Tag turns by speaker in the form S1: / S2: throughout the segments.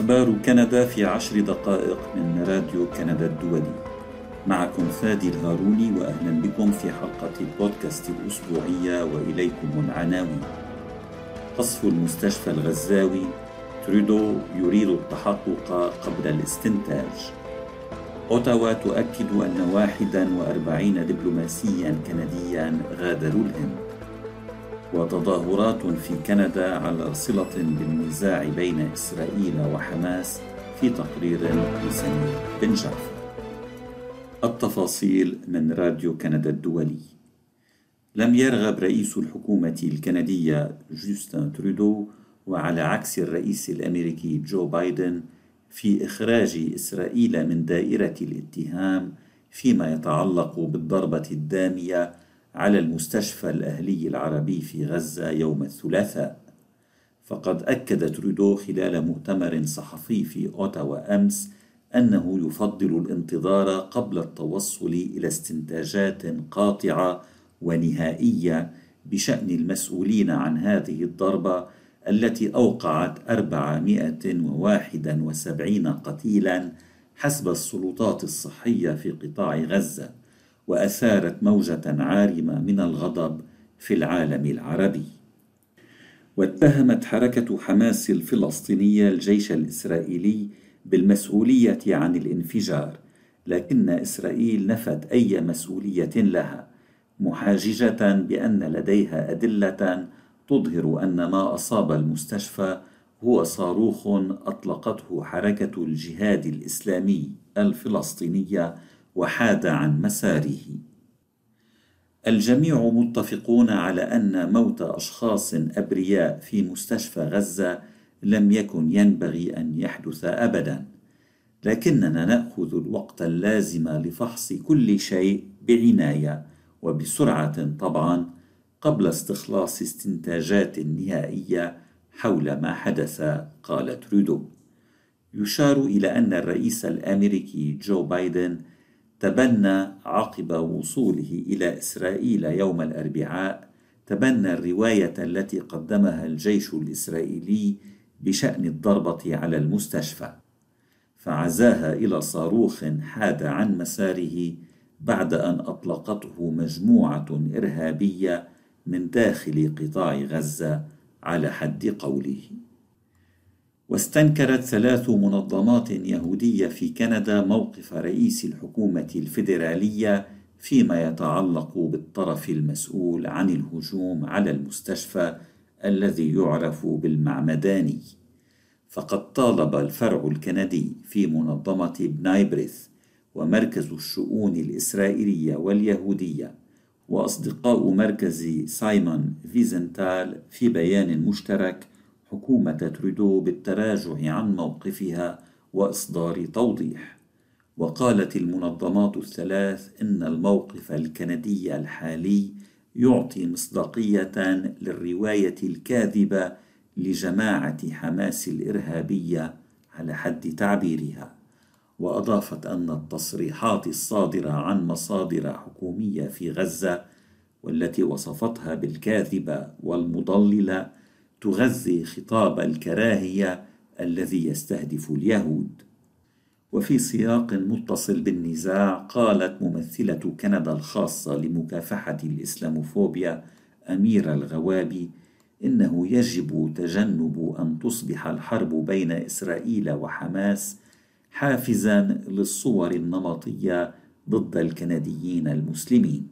S1: أخبار كندا في عشر دقائق من راديو كندا الدولي. معكم فادي الهاروني وأهلا بكم في حلقة البودكاست الأسبوعية وإليكم العناوين. قصف المستشفى الغزاوي ترودو يريد التحقق قبل الاستنتاج. أوتاوا تؤكد أن 41 دبلوماسيا كنديا غادروا الهند. وتظاهرات في كندا على صلة بالنزاع بين إسرائيل وحماس في تقرير لسمير بن جعفر التفاصيل من راديو كندا الدولي. لم يرغب رئيس الحكومة الكندية جوستن ترودو وعلى عكس الرئيس الأمريكي جو بايدن في إخراج إسرائيل من دائرة الاتهام فيما يتعلق بالضربة الدامية على المستشفى الأهلي العربي في غزة يوم الثلاثاء. فقد أكد ترودو خلال مؤتمر صحفي في أوتاوا أمس أنه يفضل الانتظار قبل التوصل إلى استنتاجات قاطعة ونهائية بشأن المسؤولين عن هذه الضربة التي أوقعت 471 قتيلا حسب السلطات الصحية في قطاع غزة. وأثارت موجة عارمة من الغضب في العالم العربي. واتهمت حركة حماس الفلسطينيه الجيش الإسرائيلي بالمسؤولية عن الانفجار لكن إسرائيل نفت أي مسؤولية لها محاججة بأن لديها أدلة تظهر أن ما أصاب المستشفى هو صاروخ أطلقته حركة الجهاد الإسلامي الفلسطينية وحاد عن مساره. الجميع متفقون على أن موت أشخاص أبرياء في مستشفى غزة لم يكن ينبغي أن يحدث ابدا لكننا نأخذ الوقت اللازم لفحص كل شيء بعناية وبسرعة طبعا قبل استخلاص استنتاجات نهائية حول ما حدث قال ترودو يشار إلى أن الرئيس الأمريكي جو بايدن تبنى عقب وصوله إلى إسرائيل يوم الأربعاء تبنى الرواية التي قدمها الجيش الإسرائيلي بشأن الضربة على المستشفى. فعزاها إلى صاروخ حاد عن مساره بعد أن أطلقته مجموعة إرهابية من داخل قطاع غزة على حد قوله. واستنكرت ثلاث منظمات يهودية في كندا موقف رئيس الحكومة الفيدرالية فيما يتعلق بالطرف المسؤول عن الهجوم على المستشفى الذي يعرف بالمعمداني. فقد طالب الفرع الكندي في منظمة بنايبريث ومركز الشؤون الإسرائيلية واليهودية وأصدقاء مركز سايمون فيزنتال في بيان مشترك حكومة ترودو بالتراجع عن موقفها وإصدار توضيح. وقالت المنظمات الثلاث إن الموقف الكندي الحالي يعطي مصداقية للرواية الكاذبة لجماعة حماس الإرهابية على حد تعبيرها. وأضافت أن التصريحات الصادرة عن مصادر حكومية في غزة والتي وصفتها بالكاذبة والمضللة تغذي خطاب الكراهية الذي يستهدف اليهود. وفي سياق متصل بالنزاع قالت ممثلة كندا الخاصة لمكافحة الإسلاموفوبيا أميرة الغوابي إنه يجب تجنب أن تصبح الحرب بين إسرائيل وحماس حافزا للصور النمطية ضد الكنديين المسلمين.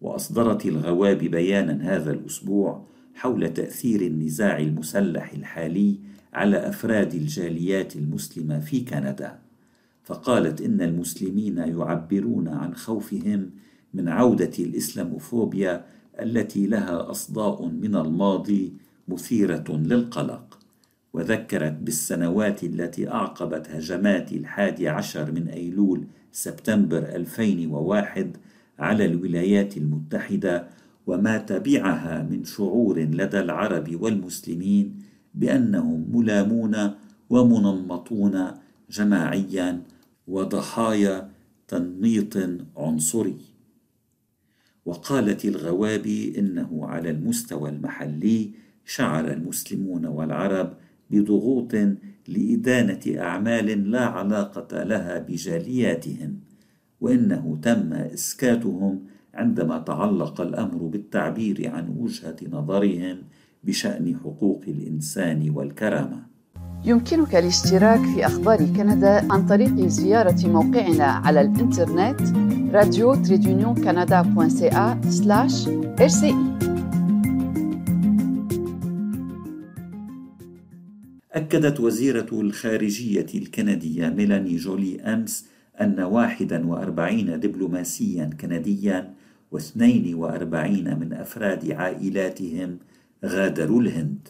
S1: وأصدرت الغواب بيانا هذا الأسبوع حول تأثير النزاع المسلح الحالي على أفراد الجاليات المسلمة في كندا. فقالت إن المسلمين يعبرون عن خوفهم من عودة الإسلاموفوبيا التي لها أصداء من الماضي مثيرة للقلق. وذكرت بالسنوات التي أعقبت هجمات الحادي عشر من أيلول سبتمبر 2001 على الولايات المتحدة وما تبعها من شعور لدى العرب والمسلمين بأنهم ملامون ومنمطون جماعيا وضحايا تنميط عنصري. وقالت الغوابي إنه على المستوى المحلي شعر المسلمون والعرب بضغوط لإدانة أعمال لا علاقة لها بجالياتهم وإنه تم إسكاتهم عندما تعلق الأمر بالتعبير عن وجهة نظرهم بشأن حقوق الإنسان والكرامة.
S2: يمكنك الاشتراك في أخبار كندا عن طريق زيارة موقعنا على الإنترنت راديو تريدونيون كندا رسي
S1: أكدت وزيرة الخارجية الكندية ميلاني جولي أمس أن 41 دبلوماسيا كنديا و42 من أفراد عائلاتهم غادروا الهند.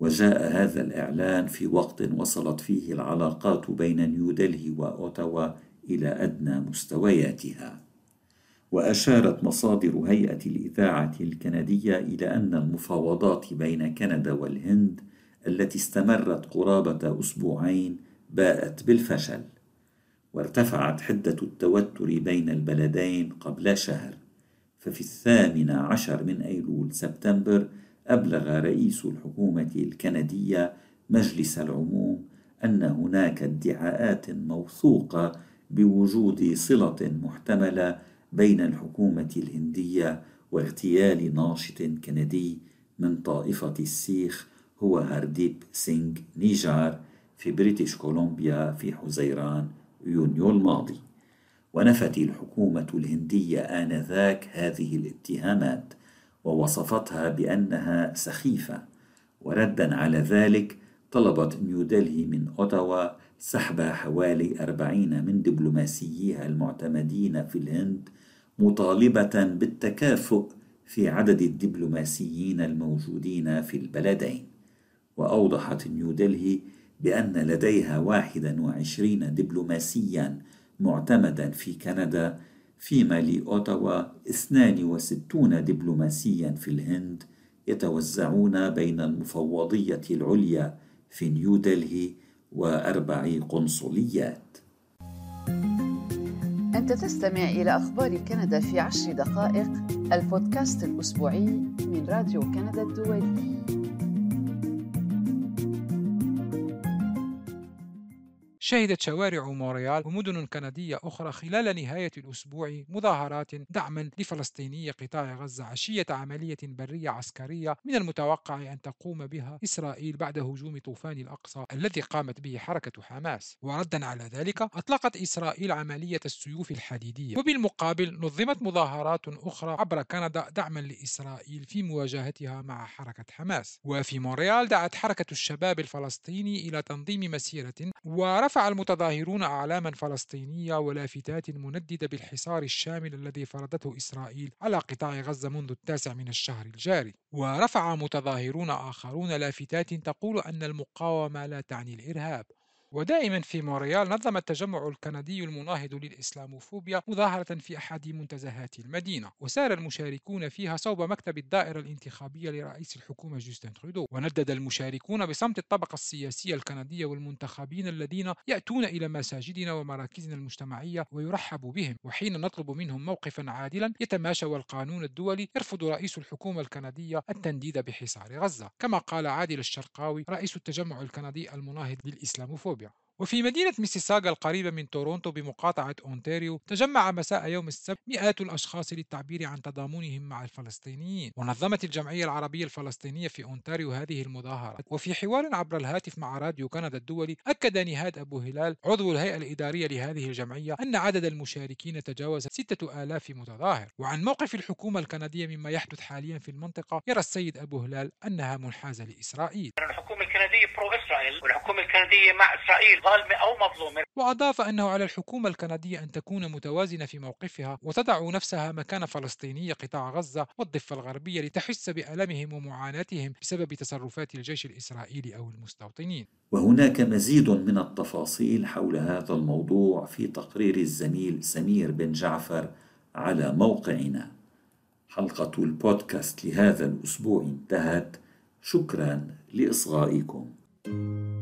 S1: وجاء هذا الإعلان في وقت وصلت فيه العلاقات بين نيودلهي وأوتاوا إلى أدنى مستوياتها. وأشارت مصادر هيئة الإذاعة الكندية إلى أن المفاوضات بين كندا والهند التي استمرت قرابة أسبوعين باءت بالفشل وارتفعت حدة التوتر بين البلدين قبل شهر. ففي الثامن عشر من أيلول سبتمبر أبلغ رئيس الحكومة الكندية مجلس العموم أن هناك ادعاءات موثوقة بوجود صلة محتملة بين الحكومة الهندية واغتيال ناشط كندي من طائفة السيخ هو هارديب سينغ نيجار في بريتش كولومبيا في حزيران يونيو الماضي. ونفت الحكومة الهندية آنذاك هذه الاتهامات ووصفتها بأنها سخيفة. وردا على ذلك طلبت نيودلهي من أوتاوا سحب حوالي أربعين من دبلوماسييها المعتمدين في الهند مطالبة بالتكافؤ في عدد الدبلوماسيين الموجودين في البلدين. وأوضحت نيودلهي بأن لديها واحدا وعشرين دبلوماسيا معتمدا في كندا فيما لأوتاوا 62 دبلوماسيا في الهند يتوزعون بين المفوضية العليا في نيودلهي وأربع قنصليات.
S2: أنت تستمع إلى أخبار كندا في عشر دقائق البودكاست الأسبوعي من راديو كندا الدولي.
S3: شهدت شوارع مونريال ومدن كندية أخرى خلال نهاية الأسبوع مظاهرات دعما لفلسطيني قطاع غزة عشية عملية برية عسكرية من المتوقع أن تقوم بها إسرائيل بعد هجوم طوفان الأقصى الذي قامت به حركة حماس. وردا على ذلك أطلقت إسرائيل عملية السيوف الحديدية. وبالمقابل نظمت مظاهرات أخرى عبر كندا دعما لإسرائيل في مواجهتها مع حركة حماس. وفي مونريال دعت حركة الشباب الفلسطيني إلى تنظيم مسيرة ورفع رفع المتظاهرون أعلاما فلسطينية ولافتات منددة بالحصار الشامل الذي فرضته إسرائيل على قطاع غزة منذ التاسع من الشهر الجاري. ورفع متظاهرون آخرون لافتات تقول أن المقاومة لا تعني الإرهاب. ودائما في مونريال نظم التجمع الكندي المناهض للإسلاموفوبيا مظاهرة في أحد منتزهات المدينة وسار المشاركون فيها صوب مكتب الدائرة الانتخابية لرئيس الحكومة جوستن ترودو. وندد المشاركون بصمت الطبقة السياسية الكندية والمنتخبين الذين يأتون إلى مساجدنا ومراكزنا المجتمعية ويرحب بهم. وحين نطلب منهم موقفا عادلا يتماشى والقانون الدولي يرفض رئيس الحكومة الكندية التنديد بحصار غزة. كما قال عادل الشرقاوي رئيس التجمع الكندي المناهض للإسلاموفوبيا. وفي مدينة ميسيساغا القريبة من تورونتو بمقاطعة أونتاريو تجمع مساء يوم السبت مئات الأشخاص للتعبير عن تضامنهم مع الفلسطينيين. ونظمت الجمعية العربية الفلسطينية في أونتاريو هذه المظاهرات وفي حوار عبر الهاتف مع راديو كندا الدولي أكد نهاد أبو هلال عضو الهيئة الإدارية لهذه الجمعية أن عدد المشاركين تجاوز ستة آلاف متظاهر. وعن موقف الحكومة الكندية مما يحدث حاليا في المنطقة يرى السيد أبو هلال أنها منحازة لإسرائيل.
S4: الحكومة الكندية برو إسرائيل والحكومة الكندية مع إسرائيل ظالمة أو مظلومة.
S3: وأضاف أنه على الحكومة الكندية أن تكون متوازنة في موقفها وتضع نفسها مكان فلسطيني قطاع غزة والضفة الغربية لتحس بألمهم ومعاناتهم بسبب تصرفات الجيش الإسرائيلي أو المستوطنين.
S1: وهناك مزيد من التفاصيل حول هذا الموضوع في تقرير الزميل سمير بن جعفر على موقعنا. حلقة البودكاست لهذا الأسبوع انتهت. شكرا لإصغائكم. thank you